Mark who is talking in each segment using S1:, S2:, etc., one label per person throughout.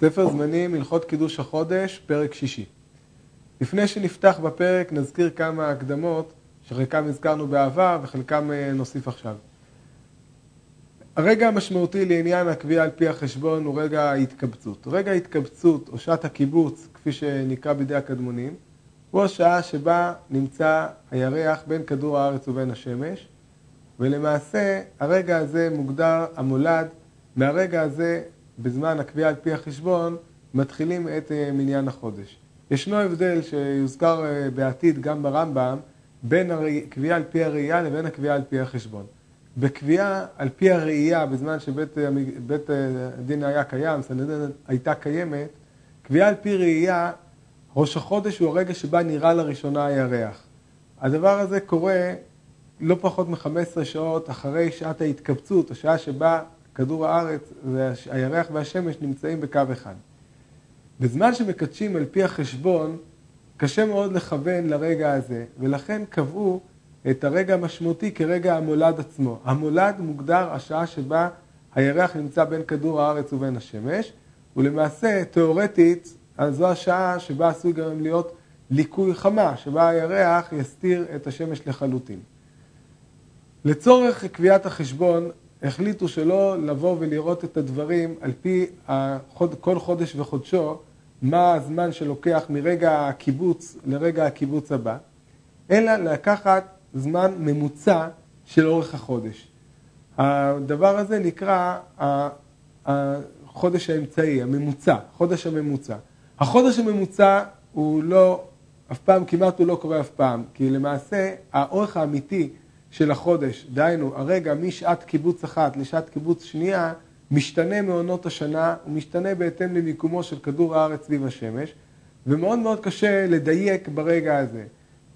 S1: ספר זמנים, הלכות קידוש החודש, פרק שישי. לפני שנפתח בפרק נזכיר כמה הקדמות שחלקם הזכרנו בעבר וחלקם אה, נוסיף עכשיו. הרגע המשמעותי לעניין הקביעה על פי החשבון הוא רגע ההתקבצות. רגע ההתקבצות או שעת הקיבוץ, כפי שנקרא בידי הקדמונים, הוא השעה שבה נמצא הירח בין כדור הארץ ובין השמש, ולמעשה הרגע הזה מוגדר המולד, מהרגע הזה בזמן הקביעה על פי החשבון, מתחילים את אה, מניין החודש. ישנו הבדל שיוזכר אה, בעתיד גם ברמב"ם, בין הקביעה על פי הראייה לבין הקביעה על פי החשבון. בקביעה על פי הראייה, בזמן שבית אה, הדין היה קיים, סנדן הייתה קיימת, קביעה על פי ראייה, ראש החודש הוא הרגע שבה נראה לראשונה הירח. הדבר הזה קורה לא פחות מ-15 שעות אחרי שעת ההתקבצות, השעה שבה כדור הארץ והירח והשמש נמצאים בקו אחד. בזמן שמקדשים על פי החשבון, קשה מאוד לכוון לרגע הזה, ולכן קבעו את הרגע המשמעותי כרגע המולד עצמו. המולד מוגדר השעה שבה הירח נמצא בין כדור הארץ ובין השמש, ולמעשה, תאורטית, זו השעה שבה עשוי גם להיות ליקוי חמה, שבה הירח יסתיר את השמש לחלוטין. לצורך קביעת החשבון, החליטו שלא לבוא ולראות את הדברים על פי החוד, כל חודש וחודשו, מה הזמן שלוקח מרגע הקיבוץ לרגע הקיבוץ הבא, אלא לקחת זמן ממוצע של אורך החודש. הדבר הזה נקרא החודש האמצעי, הממוצע, חודש הממוצע. החודש הממוצע הוא לא, אף פעם, כמעט הוא לא קורה אף פעם, כי למעשה האורך האמיתי של החודש, דהיינו הרגע משעת קיבוץ אחת לשעת קיבוץ שנייה, משתנה מעונות השנה, הוא משתנה בהתאם למיקומו של כדור הארץ סביב השמש, ומאוד מאוד קשה לדייק ברגע הזה.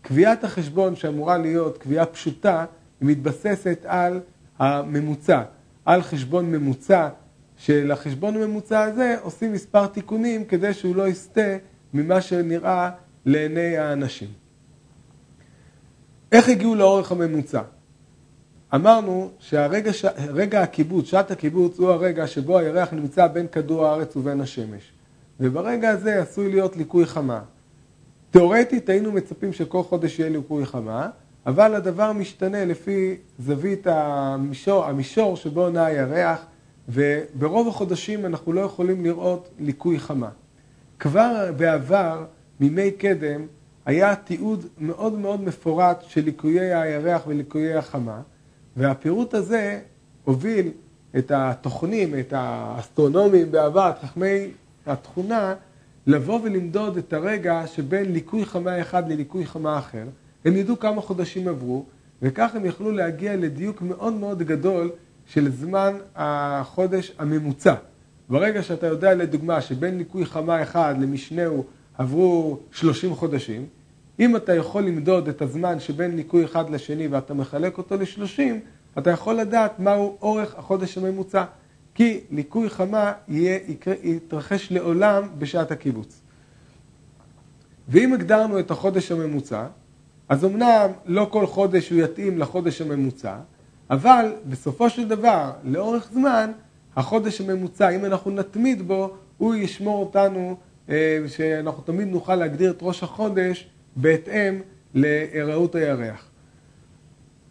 S1: קביעת החשבון שאמורה להיות קביעה פשוטה, היא מתבססת על הממוצע, על חשבון ממוצע, שלחשבון הממוצע הזה עושים מספר תיקונים כדי שהוא לא יסטה ממה שנראה לעיני האנשים. איך הגיעו לאורך הממוצע? אמרנו שהרגע הקיבוץ, שעת הקיבוץ, הוא הרגע שבו הירח נמצא בין כדור הארץ ובין השמש. וברגע הזה עשוי להיות ליקוי חמה. תאורטית היינו מצפים שכל חודש יהיה ליקוי חמה, אבל הדבר משתנה לפי זווית המישור, המישור שבו נע הירח, וברוב החודשים אנחנו לא יכולים לראות ליקוי חמה. כבר בעבר, מימי קדם, היה תיעוד מאוד מאוד מפורט של ליקויי הירח וליקויי החמה, והפירוט הזה הוביל את התוכנים, את האסטרונומים בעבר, את חכמי התכונה, לבוא ולמדוד את הרגע שבין ליקוי חמה אחד לליקוי חמה אחר. הם ידעו כמה חודשים עברו, וכך הם יכלו להגיע לדיוק מאוד מאוד גדול של זמן החודש הממוצע. ברגע שאתה יודע לדוגמה שבין ליקוי חמה אחד למשנהו עברו 30 חודשים, אם אתה יכול למדוד את הזמן שבין ליקוי אחד לשני ואתה מחלק אותו לשלושים, אתה יכול לדעת מהו אורך החודש הממוצע. כי ליקוי חמה יהיה, יתרחש לעולם בשעת הקיבוץ. ואם הגדרנו את החודש הממוצע, אז אמנם לא כל חודש הוא יתאים לחודש הממוצע, אבל בסופו של דבר, לאורך זמן, החודש הממוצע, אם אנחנו נתמיד בו, הוא ישמור אותנו, שאנחנו תמיד נוכל להגדיר את ראש החודש בהתאם להיראות הירח.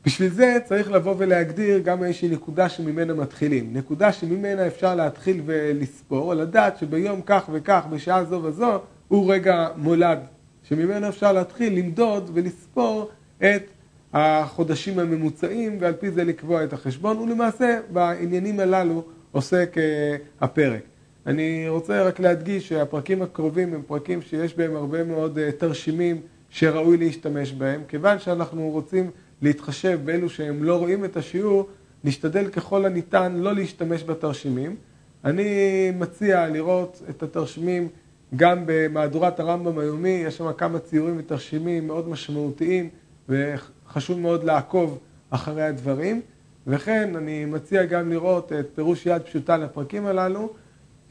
S1: בשביל זה צריך לבוא ולהגדיר גם איזושהי נקודה שממנה מתחילים. נקודה שממנה אפשר להתחיל ולספור, לדעת שביום כך וכך, בשעה זו וזו, הוא רגע מולד, שממנו אפשר להתחיל למדוד ולספור את החודשים הממוצעים, ועל פי זה לקבוע את החשבון, ולמעשה בעניינים הללו עוסק אה, הפרק. אני רוצה רק להדגיש שהפרקים הקרובים הם פרקים שיש בהם הרבה מאוד אה, תרשימים שראוי להשתמש בהם. כיוון שאנחנו רוצים להתחשב באלו שהם לא רואים את השיעור, נשתדל ככל הניתן לא להשתמש בתרשימים. אני מציע לראות את התרשימים גם במהדורת הרמב"ם היומי, יש שם כמה ציורים ותרשימים מאוד משמעותיים וחשוב מאוד לעקוב אחרי הדברים. וכן, אני מציע גם לראות את פירוש יד פשוטה לפרקים הללו,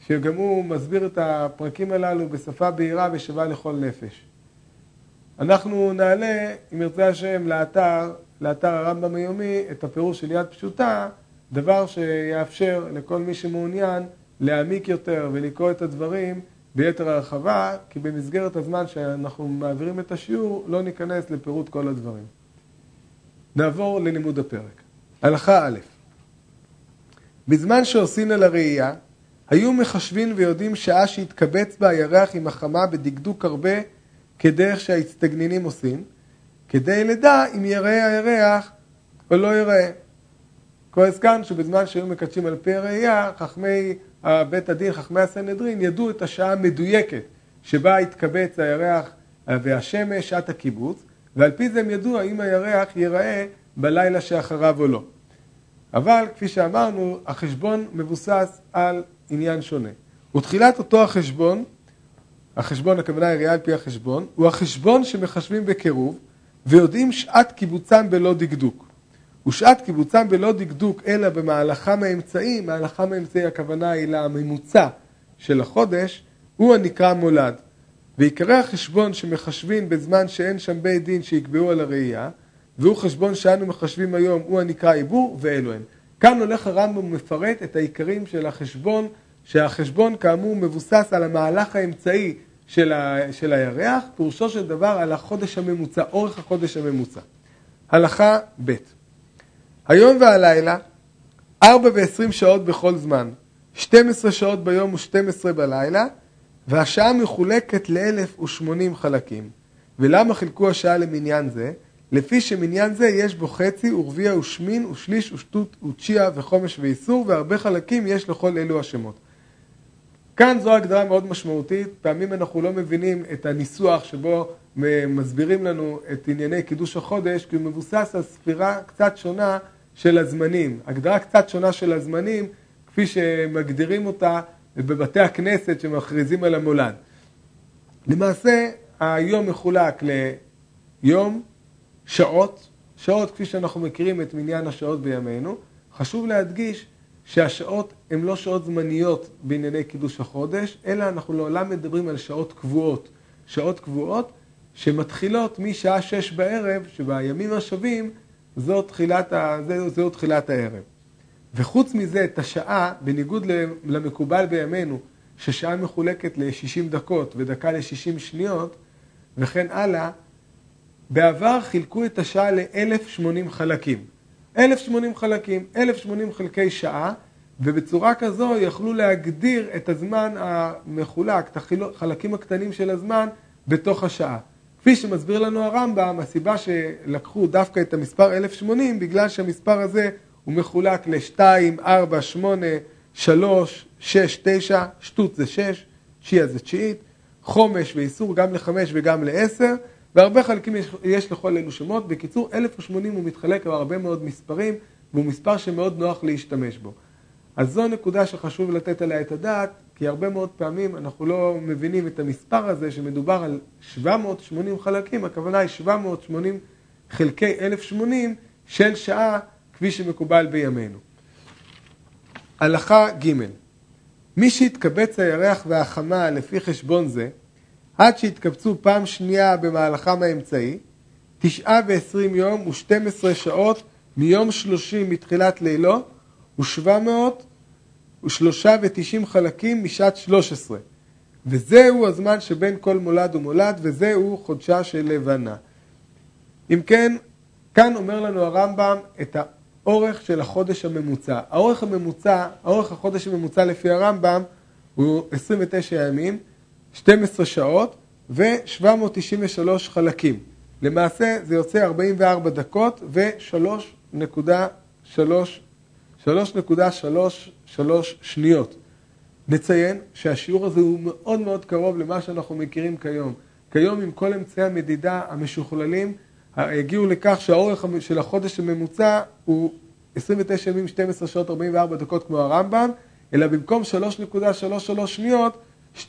S1: שגם הוא מסביר את הפרקים הללו בשפה בהירה ושווה לכל נפש. אנחנו נעלה, אם ירצה השם, לאתר, לאתר הרמב"ם היומי, את הפירוש של יד פשוטה, דבר שיאפשר לכל מי שמעוניין להעמיק יותר ולקרוא את הדברים ביתר הרחבה, כי במסגרת הזמן שאנחנו מעבירים את השיעור לא ניכנס לפירוט כל הדברים. נעבור ללימוד הפרק. הלכה א' בזמן שעושים על הראייה, היו מחשבים ויודעים שעה שהתקבץ בה הירח עם החמה בדקדוק הרבה כדרך שההצטגנינים עושים, כדי לדע אם יראה הירח או לא יראה. כבר הזכרנו שבזמן שהיו מקדשים על פי הראייה, חכמי בית הדין, חכמי הסנהדרין, ידעו את השעה המדויקת שבה התקבץ הירח והשמש, שעת הקיבוץ, ועל פי זה הם ידעו האם הירח ייראה בלילה שאחריו או לא. אבל כפי שאמרנו, החשבון מבוסס על עניין שונה. ותחילת אותו החשבון, החשבון הכוונה היא ראייה על פי החשבון, הוא החשבון שמחשבים בקירוב ויודעים שעת קיבוצם בלא דקדוק. ושעת קיבוצם בלא דקדוק אלא במהלכם האמצעי, מהלכם האמצעי הכוונה היא לממוצע של החודש, הוא הנקרא מולד. ועיקרי החשבון שמחשבים בזמן שאין שם בית דין שיקבעו על הראייה, והוא חשבון שאנו מחשבים היום, הוא הנקרא עיבור, ואלו הם. כאן הולך הרמב"ם ומפרט את העיקרים של החשבון, שהחשבון כאמור מבוסס על המהלך האמצעי של, ה, של הירח, פירושו של דבר על החודש הממוצע, אורך החודש הממוצע. הלכה ב' היום והלילה, 4 ו-20 שעות בכל זמן, 12 שעות ביום ו-12 בלילה, והשעה מחולקת ל-1080 חלקים. ולמה חילקו השעה למניין זה? לפי שמניין זה יש בו חצי ורביע ושמין ושליש ושטות ותשיע וחומש ואיסור והרבה חלקים יש לכל אלו השמות. כאן זו הגדרה מאוד משמעותית, פעמים אנחנו לא מבינים את הניסוח שבו מסבירים לנו את ענייני קידוש החודש כי הוא מבוסס על ספירה קצת שונה של הזמנים, הגדרה קצת שונה של הזמנים כפי שמגדירים אותה בבתי הכנסת שמכריזים על המולד. למעשה היום מחולק ליום, שעות, שעות כפי שאנחנו מכירים את מניין השעות בימינו, חשוב להדגיש שהשעות הן לא שעות זמניות בענייני קידוש החודש, אלא אנחנו לעולם מדברים על שעות קבועות. שעות קבועות שמתחילות משעה שש בערב, שבימים השווים זו תחילת, ה... זו, זו תחילת הערב. וחוץ מזה, את השעה, בניגוד למקובל בימינו, ששעה מחולקת ל-60 דקות ודקה ל-60 שניות, וכן הלאה, בעבר חילקו את השעה ל-1080 חלקים. 1080 חלקים, 1080 חלקי שעה, ובצורה כזו יכלו להגדיר את הזמן המחולק, את החלקים הקטנים של הזמן, בתוך השעה. כפי שמסביר לנו הרמב"ם, הסיבה שלקחו דווקא את המספר 1080, בגלל שהמספר הזה הוא מחולק ל-2, 4, 8, 3, 6, 9, שטות זה 6, תשיעה זה תשיעית, חומש ואיסור גם ל-5 וגם ל-10, והרבה חלקים יש, יש לכל אלו שמות. בקיצור, 1080 הוא מתחלק בהרבה מאוד מספרים, והוא מספר שמאוד נוח להשתמש בו. אז זו נקודה שחשוב לתת עליה את הדעת, כי הרבה מאוד פעמים אנחנו לא מבינים את המספר הזה שמדובר על 780 חלקים, הכוונה היא 780 חלקי 1080 של שעה כפי שמקובל בימינו. הלכה ג' מי שהתקבץ הירח והחמה לפי חשבון זה, עד שהתקבצו פעם שנייה במהלכם האמצעי, תשעה ועשרים יום ושתים עשרה שעות מיום שלושים מתחילת לילו, ושבע מאות ושלושה ותשעים חלקים משעת שלוש עשרה. וזהו הזמן שבין כל מולד ומולד, וזהו חודשה של לבנה. אם כן, כאן אומר לנו הרמב"ם את האורך של החודש הממוצע. האורך הממוצע, האורך החודש הממוצע לפי הרמב"ם הוא 29 ימים, 12 שעות ו-793 חלקים. למעשה זה יוצא 44 דקות ו-3.33 שניות. נציין שהשיעור הזה הוא מאוד מאוד קרוב למה שאנחנו מכירים כיום. כיום עם כל אמצעי המדידה המשוכללים הגיעו לכך שהאורך של החודש הממוצע הוא 29 ימים, 12 שעות, 44 דקות כמו הרמב"ם, אלא במקום 3.33 שניות, 2.9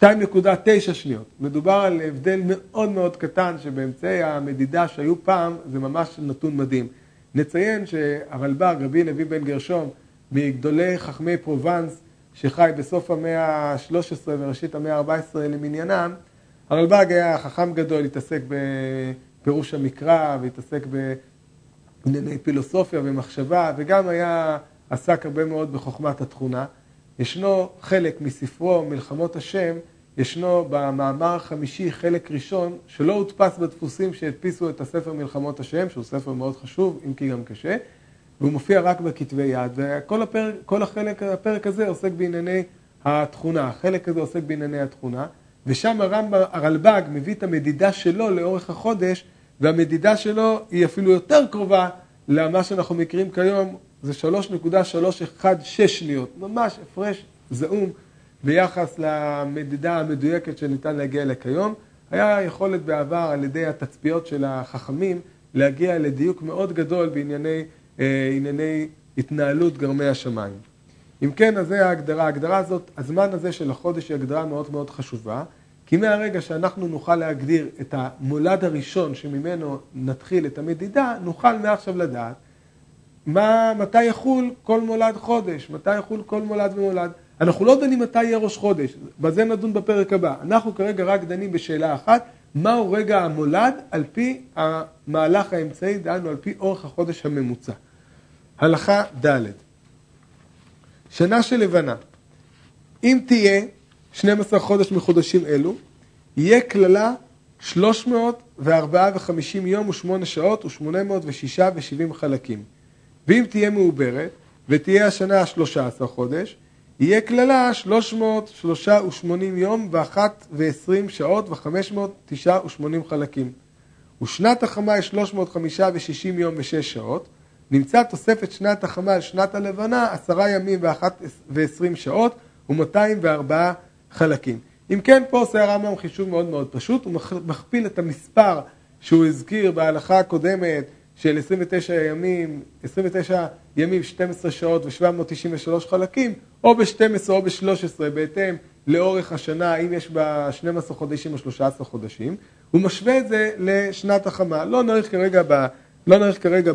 S1: שניות. מדובר על הבדל מאוד מאוד קטן שבאמצעי המדידה שהיו פעם זה ממש נתון מדהים. נציין שהרלב"ג, רבי לוי בן גרשום, מגדולי חכמי פרובנס, שחי בסוף המאה ה-13 וראשית המאה ה-14 למניינם, הרלב"ג היה חכם גדול, התעסק בפירוש המקרא והתעסק בענייני פילוסופיה ומחשבה, וגם היה, עסק הרבה מאוד בחוכמת התכונה. ישנו חלק מספרו מלחמות השם, ישנו במאמר החמישי חלק ראשון שלא הודפס בדפוסים שהדפיסו את הספר מלחמות השם, שהוא ספר מאוד חשוב, אם כי גם קשה, והוא מופיע רק בכתבי יד, וכל הפרק, כל החלק, הפרק הזה עוסק בענייני התכונה, החלק הזה עוסק בענייני התכונה, ושם הרמב"ם, הרלב"ג מביא את המדידה שלו לאורך החודש, והמדידה שלו היא אפילו יותר קרובה למה שאנחנו מכירים כיום, זה 3.316 שניות, ממש הפרש זעום ביחס למדידה המדויקת שניתן להגיע אליה כיום. היה יכולת בעבר על ידי התצפיות של החכמים להגיע לדיוק מאוד גדול בענייני אה, התנהלות גרמי השמיים. אם כן, אז זה ההגדרה. ההגדרה הזאת, הזמן הזה של החודש היא הגדרה מאוד מאוד חשובה, כי מהרגע שאנחנו נוכל להגדיר את המולד הראשון שממנו נתחיל את המדידה, נוכל מעכשיו לדעת מה, מתי יחול כל מולד חודש, מתי יחול כל מולד ומולד. אנחנו לא דנים מתי יהיה ראש חודש, בזה נדון בפרק הבא. אנחנו כרגע רק דנים בשאלה אחת, מהו רגע המולד על פי המהלך האמצעי, דהיינו על פי אורך החודש הממוצע. הלכה ד' שנה של לבנה, אם תהיה 12 חודש מחודשים אלו, יהיה כללה 304 ו-50 יום ו-8 שעות ו-806 ו-70 חלקים. ואם תהיה מעוברת, ותהיה השנה ה-13 חודש, יהיה כללה 380 יום ואחת ועשרים שעות וחמש מאות תשעה ושמונים חלקים. ושנת החמה היא 305 ושישים יום ושש שעות. נמצא תוספת שנת החמה על שנת הלבנה עשרה ימים ואחת ועשרים שעות ומאתיים וארבעה חלקים. אם כן, פה עושה הרמב"ם חישוב מאוד מאוד פשוט, הוא מכפיל את המספר שהוא הזכיר בהלכה הקודמת של 29 ימים, 29 ימים, 12 שעות ו-793 חלקים, או ב-12 או ב-13, בהתאם לאורך השנה, אם יש בה 12 חודשים או 13 חודשים, הוא משווה את זה לשנת החמה. לא נאריך כרגע, ב, לא נאריך כרגע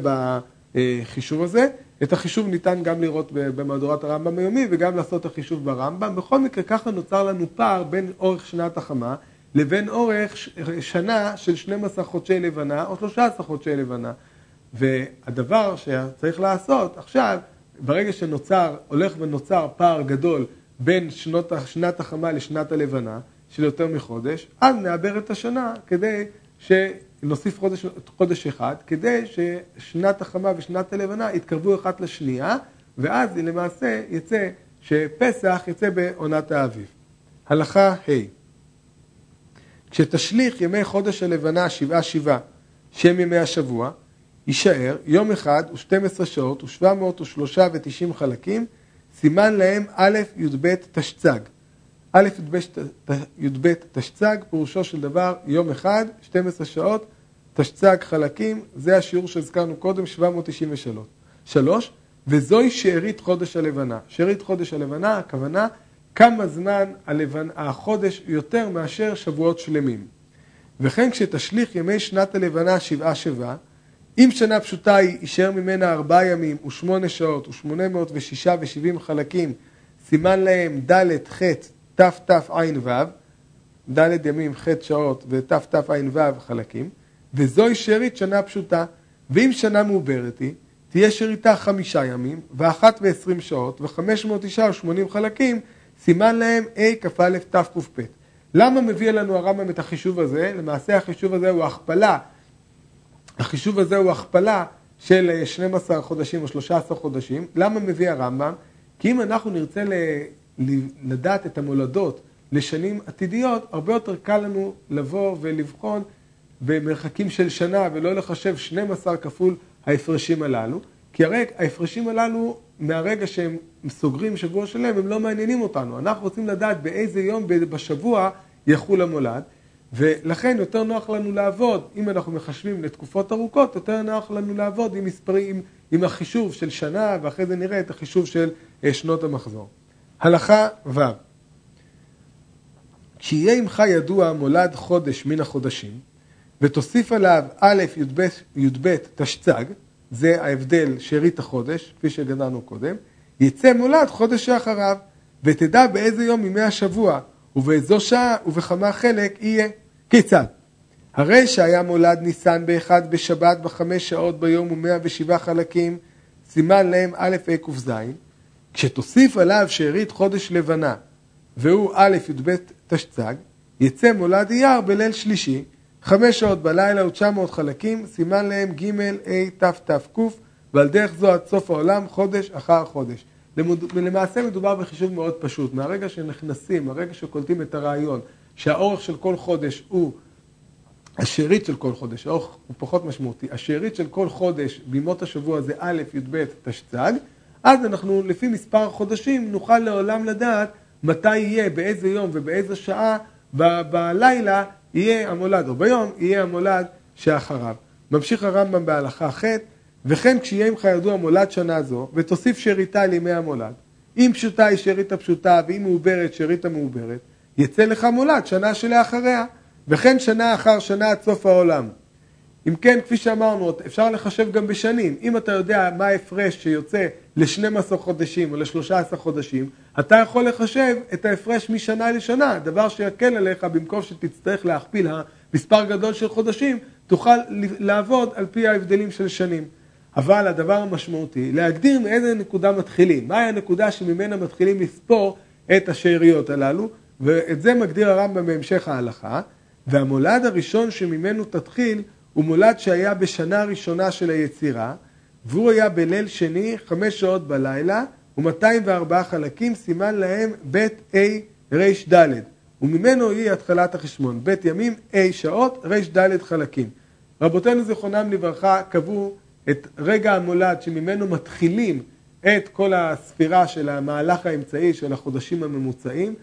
S1: בחישוב הזה. את החישוב ניתן גם לראות במהדורת הרמב"ם היומי וגם לעשות את החישוב ברמב"ם. בכל מקרה, ככה נוצר לנו פער בין אורך שנת החמה לבין אורך שנה של 12 חודשי לבנה או 13 חודשי לבנה. והדבר שצריך לעשות עכשיו, ברגע שנוצר, הולך ונוצר פער גדול בין שנות, שנת החמה לשנת הלבנה, של יותר מחודש, אז נעבר את השנה כדי שנוסיף חודש, חודש אחד, כדי ששנת החמה ושנת הלבנה יתקרבו אחת לשנייה, ואז למעשה יצא שפסח יצא בעונת האביב. הלכה ה' כשתשליך ימי חודש הלבנה שבעה שבעה, שהם ימי השבוע, יישאר יום אחד ו-12 שעות ו-703 ו-90 חלקים, סימן להם א' י"ב תשצ"ג. א' י"ב תשצ"ג, פירושו של דבר יום אחד, 12 שעות, תשצ"ג חלקים, זה השיעור שהזכרנו קודם, 793. שלוש, וזוהי שארית חודש הלבנה. שארית חודש הלבנה, הכוונה כמה זמן הלבנ... החודש יותר מאשר שבועות שלמים. וכן כשתשליך ימי שנת הלבנה שבעה שבעה, אם שנה פשוטה היא, יישאר ממנה ארבעה ימים ושמונה שעות ושמונה מאות ושישה ושבעים חלקים, סימן להם ד' ח' תתע"ו, ד' ימים ח' שעות ותתע"ו חלקים, וזוהי שארית שנה פשוטה. ואם שנה מעוברת היא, תהיה שאריתה חמישה ימים ואחת ועשרים שעות וחמש מאות תשעה ושמונים חלקים, סימן להם ה' כ"א תק"פ. למה מביא לנו הרמב"ם את החישוב הזה? למעשה החישוב הזה הוא הכפלה החישוב הזה הוא הכפלה של 12 חודשים או 13 חודשים. למה מביא הרמב"ם? כי אם אנחנו נרצה לדעת את המולדות לשנים עתידיות, הרבה יותר קל לנו לבוא ולבחון במרחקים של שנה ולא לחשב 12 כפול ההפרשים הללו, כי הרי ההפרשים הללו מהרגע שהם סוגרים שבוע שלם הם לא מעניינים אותנו. אנחנו רוצים לדעת באיזה יום בשבוע יחול המולד. ולכן יותר נוח לנו לעבוד, אם אנחנו מחשבים לתקופות ארוכות, יותר נוח לנו לעבוד עם מספרים, עם החישוב של שנה, ואחרי זה נראה את החישוב של אה, שנות המחזור. הלכה ו' כשיהיה עמך ידוע מולד חודש מן החודשים, ותוסיף עליו א' י"ב, י"ב תשצ"ג, זה ההבדל שארית החודש, כפי שגדלנו קודם, יצא מולד חודש שאחריו, ותדע באיזה יום מימי השבוע ובאיזו שעה ובכמה חלק יהיה. כיצד? הרי שהיה מולד ניסן באחד בשבת בחמש שעות ביום ומאה ושבעה חלקים, סימן להם א' ה' ק"ז, כשתוסיף עליו שארית חודש לבנה, והוא א' י"ב תשצ"ג, יצא מולד אייר בליל שלישי, חמש שעות בלילה ותשע מאות חלקים, סימן להם ג' ה' ת' ת' ק', ועל דרך זו עד סוף העולם, חודש אחר חודש. למעשה מדובר בחישוב מאוד פשוט, מהרגע שנכנסים, מהרגע שקולטים את הרעיון, שהאורך של כל חודש הוא השארית של כל חודש, האורך הוא פחות משמעותי, השארית של כל חודש בימות השבוע זה א', י"ב, תשצ"ג, אז אנחנו לפי מספר החודשים נוכל לעולם לדעת מתי יהיה, באיזה יום ובאיזה שעה ב- בלילה יהיה המולד, או ביום יהיה המולד שאחריו. ממשיך הרמב"ם בהלכה ח' וכן כשיהיה עמך ידוע מולד שנה זו, ותוסיף שאריתה לימי המולד. אם פשוטה היא שארית הפשוטה, ואם מעוברת שארית המעוברת, יצא לך מולד שנה שלאחריה. וכן שנה אחר שנה עד סוף העולם. אם כן, כפי שאמרנו, אפשר לחשב גם בשנים. אם אתה יודע מה ההפרש שיוצא ל-12 חודשים או ל-13 חודשים, אתה יכול לחשב את ההפרש משנה לשנה, דבר שיקל עליך במקום שתצטרך להכפיל מספר גדול של חודשים, תוכל לעבוד על פי ההבדלים של שנים. אבל הדבר המשמעותי, להגדיר מאיזה נקודה מתחילים, מהי הנקודה שממנה מתחילים לספור את השאריות הללו, ואת זה מגדיר הרמב"ם בהמשך ההלכה. והמולד הראשון שממנו תתחיל הוא מולד שהיה בשנה הראשונה של היצירה, והוא היה בליל שני, חמש שעות בלילה, ו-204 חלקים, סימן להם בית A ר"ד, וממנו היא התחלת החשבון, בית ימים A שעות, ר"ד חלקים. רבותינו זיכרונם לברכה קבעו את רגע המולד שממנו מתחילים את כל הספירה של המהלך האמצעי של החודשים הממוצעים,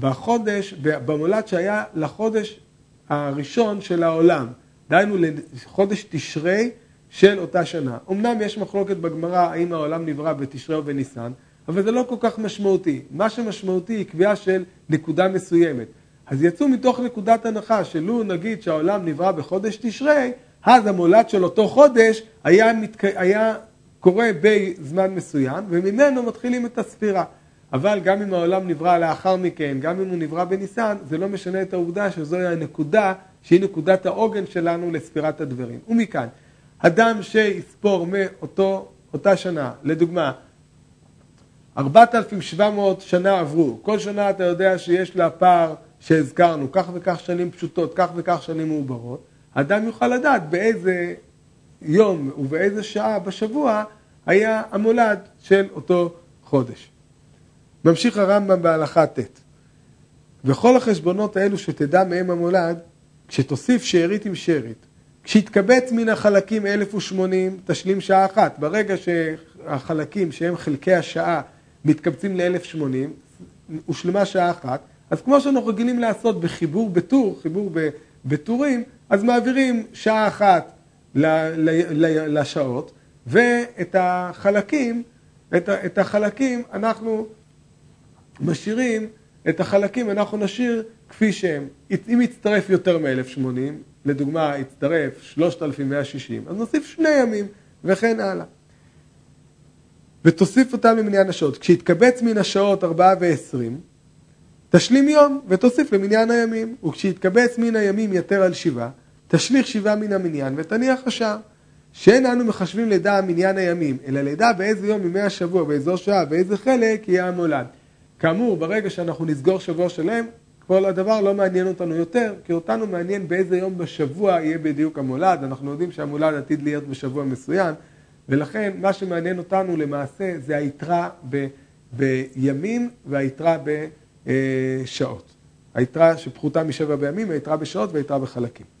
S1: בחודש, במולד שהיה לחודש הראשון של העולם, דהיינו לחודש תשרי של אותה שנה. אמנם יש מחלוקת בגמרא האם העולם נברא בתשרי או בניסן, אבל זה לא כל כך משמעותי. מה שמשמעותי היא קביעה של נקודה מסוימת. אז יצאו מתוך נקודת הנחה שלו נגיד שהעולם נברא בחודש תשרי, אז המולד של אותו חודש היה, מתק... היה קורה בזמן מסוים, וממנו מתחילים את הספירה. אבל גם אם העולם נברא לאחר מכן, גם אם הוא נברא בניסן, זה לא משנה את העובדה שזוהי הנקודה שהיא נקודת העוגן שלנו לספירת הדברים. ומכאן, אדם שיספור מאותה שנה, לדוגמה, 4,700 שנה עברו, כל שנה אתה יודע שיש לה פער שהזכרנו, כך וכך שנים פשוטות, כך וכך שנים מעוברות, אדם יוכל לדעת באיזה יום ובאיזה שעה בשבוע היה המולד של אותו חודש. ממשיך הרמב"ם בהלכה ט' וכל החשבונות האלו שתדע מהם המולד, כשתוסיף שארית עם שארית, כשיתקבץ מן החלקים 1080, תשלים שעה אחת. ברגע שהחלקים שהם חלקי השעה מתקבצים ל-1080, הושלמה שעה אחת, אז כמו שאנחנו רגילים לעשות בחיבור בטור, חיבור בטורים, אז מעבירים שעה אחת לשעות, ואת החלקים, את החלקים אנחנו משאירים את החלקים, אנחנו נשאיר כפי שהם. אם יצטרף יותר מ-1080, לדוגמה יצטרף 3,160, אז נוסיף שני ימים וכן הלאה. ותוסיף אותם למניין השעות. כשיתקבץ מן השעות 4 ו-20, תשלים יום ותוסיף למניין הימים. וכשיתקבץ מן הימים יתר על שבעה, תשליך שבעה מן המניין ותניח השער. שאין אנו מחשבים לידה מניין הימים, אלא לידה באיזה יום ימי השבוע, באיזו שעה, באיזה חלק יהיה המולד. כאמור, ברגע שאנחנו נסגור שבוע שלם, כל הדבר לא מעניין אותנו יותר, כי אותנו מעניין באיזה יום בשבוע יהיה בדיוק המולד. אנחנו יודעים שהמולד עתיד להיות בשבוע מסוים, ולכן מה שמעניין אותנו למעשה זה היתרה ב, בימים והיתרה בשעות. היתרה שפחותה משבע בימים, היתרה בשעות והיתרה בחלקים.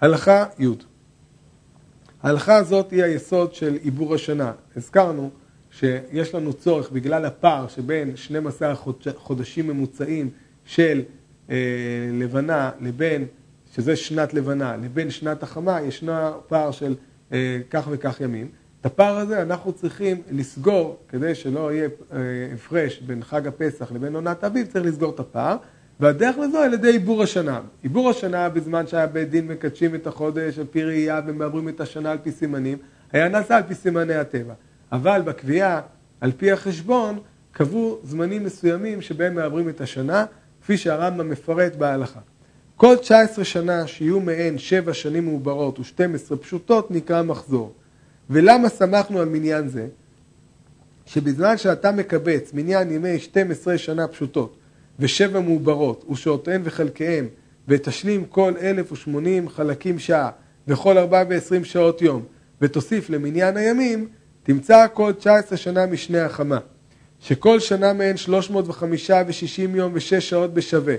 S1: הלכה י' ההלכה הזאת היא היסוד של עיבור השנה. הזכרנו שיש לנו צורך בגלל הפער שבין 12 חודשים ממוצעים של אה, לבנה לבין, שזה שנת לבנה, לבין שנת החמה, ישנו פער של אה, כך וכך ימים. את הפער הזה אנחנו צריכים לסגור, כדי שלא יהיה אה, הפרש בין חג הפסח לבין עונת האביב, צריך לסגור את הפער. והדרך לזו על ידי עיבור השנה. עיבור השנה בזמן שהיה בית דין מקדשים את החודש על פי ראייה ומעברים את השנה על פי סימנים, היה נעשה על פי סימני הטבע. אבל בקביעה, על פי החשבון, קבעו זמנים מסוימים שבהם מעברים את השנה, כפי שהרמב"ם מפרט בהלכה. כל 19 שנה שיהיו מהן 7 שנים מעוברות ו-12 פשוטות נקרא מחזור. ולמה שמחנו על מניין זה? שבזמן שאתה מקבץ מניין ימי 12 שנה פשוטות ושבע מעוברות ושעותיהן וחלקיהן ותשלים כל 1080 חלקים שעה וכל 420 שעות יום ותוסיף למניין הימים, תמצא כל 19 שנה משני החמה, שכל שנה מהן 305 ו-60 יום ו-6 שעות בשווה,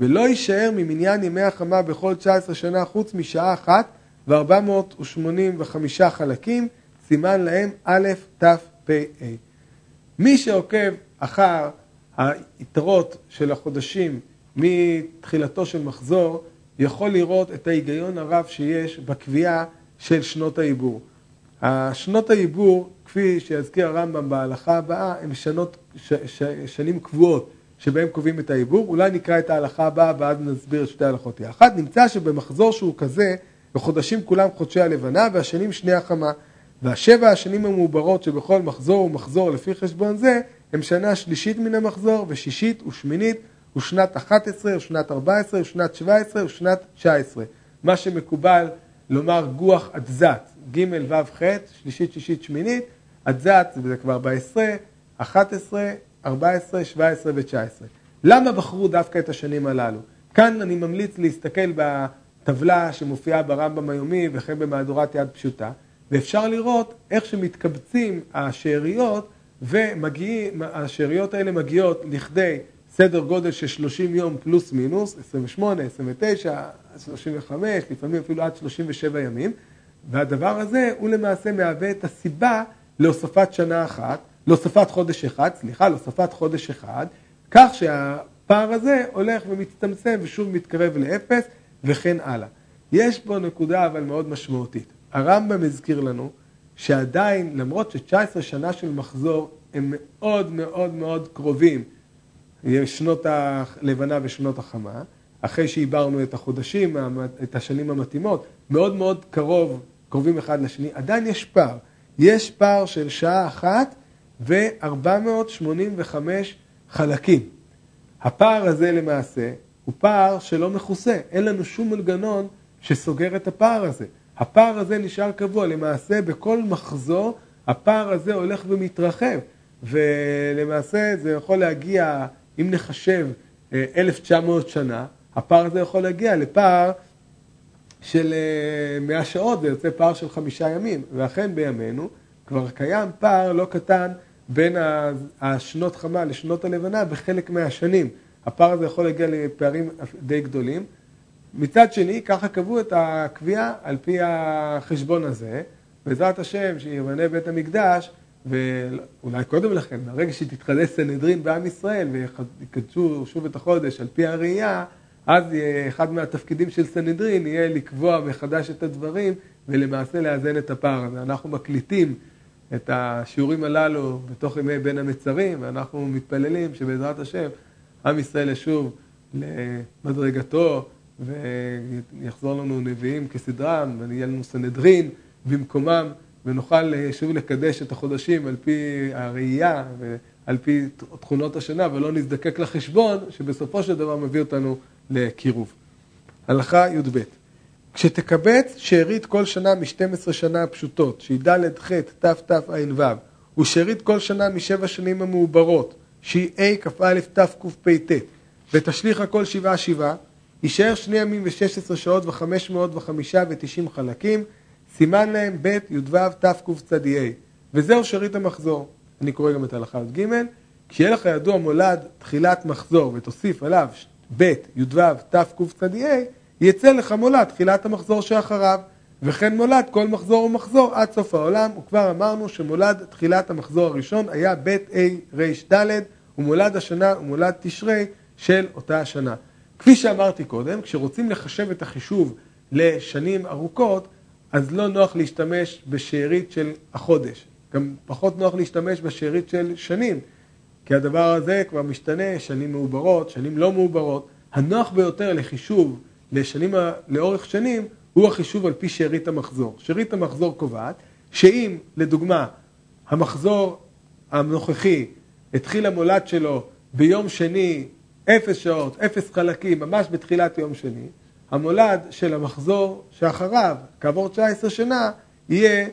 S1: ולא יישאר ממניין ימי החמה בכל 19 שנה חוץ משעה אחת ו-485 חלקים, סימן להם א', ת', פ'. מי שעוקב אחר היתרות של החודשים מתחילתו של מחזור, יכול לראות את ההיגיון הרב שיש בקביעה של שנות העיבור. השנות העיבור, כפי שיזכיר הרמב"ם בהלכה הבאה, הן שנות, ש, ש, שנים קבועות שבהן קובעים את העיבור. אולי נקרא את ההלכה הבאה ואז נסביר את שתי ההלכות יחד. נמצא שבמחזור שהוא כזה, בחודשים כולם חודשי הלבנה והשנים שני החמה. והשבע השנים המעוברות שבכל מחזור ומחזור לפי חשבון זה, הם שנה שלישית מן המחזור ושישית ושמינית ושנת 11 ושנת 14 ושנת 17 ושנת 19. מה שמקובל לומר גוח אדזת, ג' ו' ח', שלישית, שישית, שמינית, אדזת זה כבר ב-10, 11, 14, 17 ו-19. למה בחרו דווקא את השנים הללו? כאן אני ממליץ להסתכל בטבלה שמופיעה ברמב"ם היומי וכן במהדורת יד פשוטה, ואפשר לראות איך שמתקבצים השאריות והשאריות האלה מגיעות לכדי סדר גודל של 30 יום פלוס מינוס, 28, 29, 35, לפעמים אפילו עד 37 ימים, והדבר הזה הוא למעשה מהווה את הסיבה להוספת שנה אחת, להוספת חודש אחד, סליחה, להוספת חודש אחד, כך שהפער הזה הולך ומצטמצם ושוב מתקרב לאפס וכן הלאה. יש פה נקודה אבל מאוד משמעותית. הרמב"ם הזכיר לנו שעדיין, למרות ש-19 שנה של מחזור הם מאוד מאוד מאוד קרובים שנות הלבנה ושנות החמה, אחרי שעיברנו את החודשים, את השנים המתאימות, מאוד מאוד קרוב, קרובים אחד לשני, עדיין יש פער. יש פער של שעה אחת ו-485 חלקים. הפער הזה למעשה הוא פער שלא מכוסה, אין לנו שום מנגנון שסוגר את הפער הזה. הפער הזה נשאר קבוע, למעשה בכל מחזור הפער הזה הולך ומתרחב, ולמעשה זה יכול להגיע אם נחשב 1,900 אה, שנה, הפער הזה יכול להגיע לפער של 100 אה, שעות, זה יוצא פער של חמישה ימים, ואכן בימינו כבר קיים פער לא קטן בין השנות חמה לשנות הלבנה בחלק מהשנים. הפער הזה יכול להגיע לפערים די גדולים. מצד שני, ככה קבעו את הקביעה על פי החשבון הזה, בעזרת השם שיבנה בית המקדש ואולי קודם לכן, ברגע שתתחדש סנהדרין בעם ישראל ויקדשו שוב את החודש על פי הראייה, אז אחד מהתפקידים של סנהדרין יהיה לקבוע מחדש את הדברים ולמעשה לאזן את הפער הזה. אנחנו מקליטים את השיעורים הללו בתוך ימי בין המצרים, ואנחנו מתפללים שבעזרת השם עם ישראל ישוב למדרגתו ויחזור לנו נביאים כסדרם ויהיה לנו סנהדרין במקומם. ונוכל אה, שוב לקדש את החודשים על פי הראייה ועל פי תכונות השנה, ולא נזדקק לחשבון, שבסופו של דבר מביא אותנו לקירוב. הלכה י"ב כשתקבץ שארית כל שנה מ-12 שנה הפשוטות, שהיא ד' ח' ת' ת' ע' ו', ושארית כל שנה משבע שנים המעוברות, שהיא ה' כ"א ת' קפ"ט, ותשליך הכל שבעה שבעה, יישאר שני ימים ושש עשרה שעות וחמש מאות וחמישה ותשעים חלקים, סימן להם ב' י"ו תקצ"ה, וזהו שארית המחזור. אני קורא גם את הלכה י"ג, כשיהיה לך ידוע מולד תחילת מחזור ותוסיף עליו ב' י"ו תקצ"ה, יצא לך מולד תחילת המחזור שאחריו, וכן מולד כל מחזור ומחזור עד סוף העולם, וכבר אמרנו שמולד תחילת המחזור הראשון היה ב' ה' ר' ד', ומולד השנה ומולד תשרי של אותה השנה. כפי שאמרתי קודם, כשרוצים לחשב את החישוב לשנים ארוכות, אז לא נוח להשתמש בשארית של החודש. גם פחות נוח להשתמש בשארית של שנים, כי הדבר הזה כבר משתנה, שנים מעוברות, שנים לא מעוברות. הנוח ביותר לחישוב לשנים, לאורך שנים הוא החישוב על פי שארית המחזור. שארית המחזור קובעת שאם, לדוגמה, המחזור הנוכחי התחיל המולד שלו ביום שני, אפס שעות, אפס חלקים, ממש בתחילת יום שני, המולד של המחזור שאחריו, כעבור 19 שנה, יהיה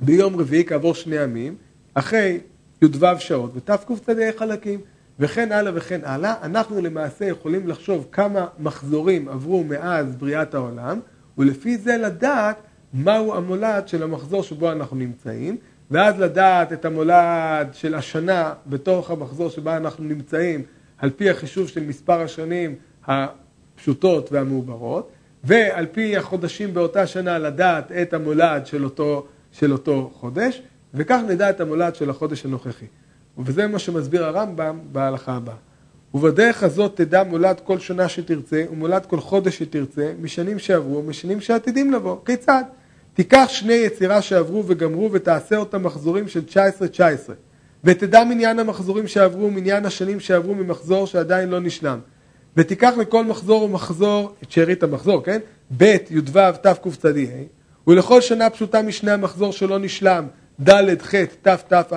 S1: ביום רביעי כעבור שני ימים, אחרי י"ו שעות ותקצ"ה חלקים, וכן הלאה וכן הלאה. אנחנו למעשה יכולים לחשוב כמה מחזורים עברו מאז בריאת העולם, ולפי זה לדעת מהו המולד של המחזור שבו אנחנו נמצאים, ואז לדעת את המולד של השנה בתוך המחזור שבה אנחנו נמצאים, על פי החישוב של מספר השנים הפשוטות והמעוברות, ועל פי החודשים באותה שנה לדעת את המולד של אותו, של אותו חודש, וכך נדע את המולד של החודש הנוכחי. וזה מה שמסביר הרמב"ם בהלכה הבאה. ובדרך הזאת תדע מולד כל שנה שתרצה, ומולד כל חודש שתרצה, משנים שעברו ומשנים שעתידים לבוא. כיצד? תיקח שני יצירה שעברו וגמרו ותעשה אותם מחזורים של 19-19 ותדע מניין המחזורים שעברו, מניין השנים שעברו ממחזור שעדיין לא נשלם ותיקח לכל מחזור ומחזור את שארית המחזור, כן? ב' י"ו תקצ"ה ולכל שנה פשוטה משני המחזור שלא נשלם ד' ח' תתע"ו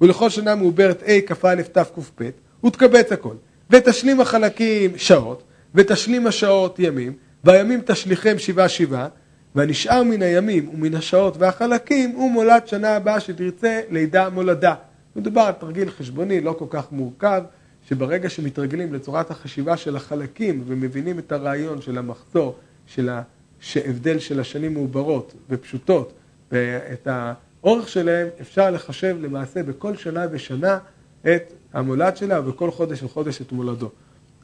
S1: ולכל שנה מעוברת ה' כ"א תקפ"ב ותקבץ הכל ותשלים החלקים שעות ותשלים השעות ימים והימים תשליכם שבעה שבעה והנשאר מן הימים ומן השעות והחלקים הוא מולד שנה הבאה שתרצה לידה מולדה. מדובר על תרגיל חשבוני לא כל כך מורכב, שברגע שמתרגלים לצורת החשיבה של החלקים ומבינים את הרעיון של המחזור, של ההבדל של השנים מעוברות ופשוטות ואת האורך שלהם, אפשר לחשב למעשה בכל שנה ושנה את המולד שלה ובכל חודש וחודש את מולדו.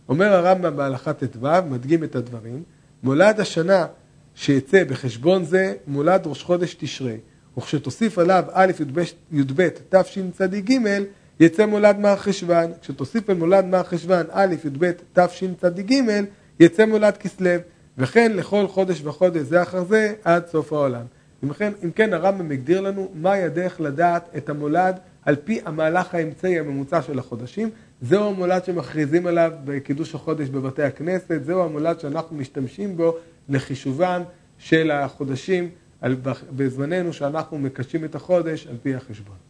S1: אומר הרמב"ם בהלכה ט"ו, מדגים את הדברים, מולד השנה שיצא בחשבון זה מולד ראש חודש תשרי, וכשתוסיף עליו א' י"ב תשצ"ג יצא מולד מר חשוון, כשתוסיף על מולד מר חשוון א' י"ב תשצ"ג יצא מולד כסלו, וכן לכל חודש וחודש זה אחר זה עד סוף העולם. אם כן, אם כן הרמב"ם הגדיר לנו מהי הדרך לדעת את המולד על פי המהלך האמצעי הממוצע של החודשים, זהו המולד שמכריזים עליו בקידוש החודש בבתי הכנסת, זהו המולד שאנחנו משתמשים בו לחישובם של החודשים בזמננו שאנחנו מקשים את החודש על פי החשבון.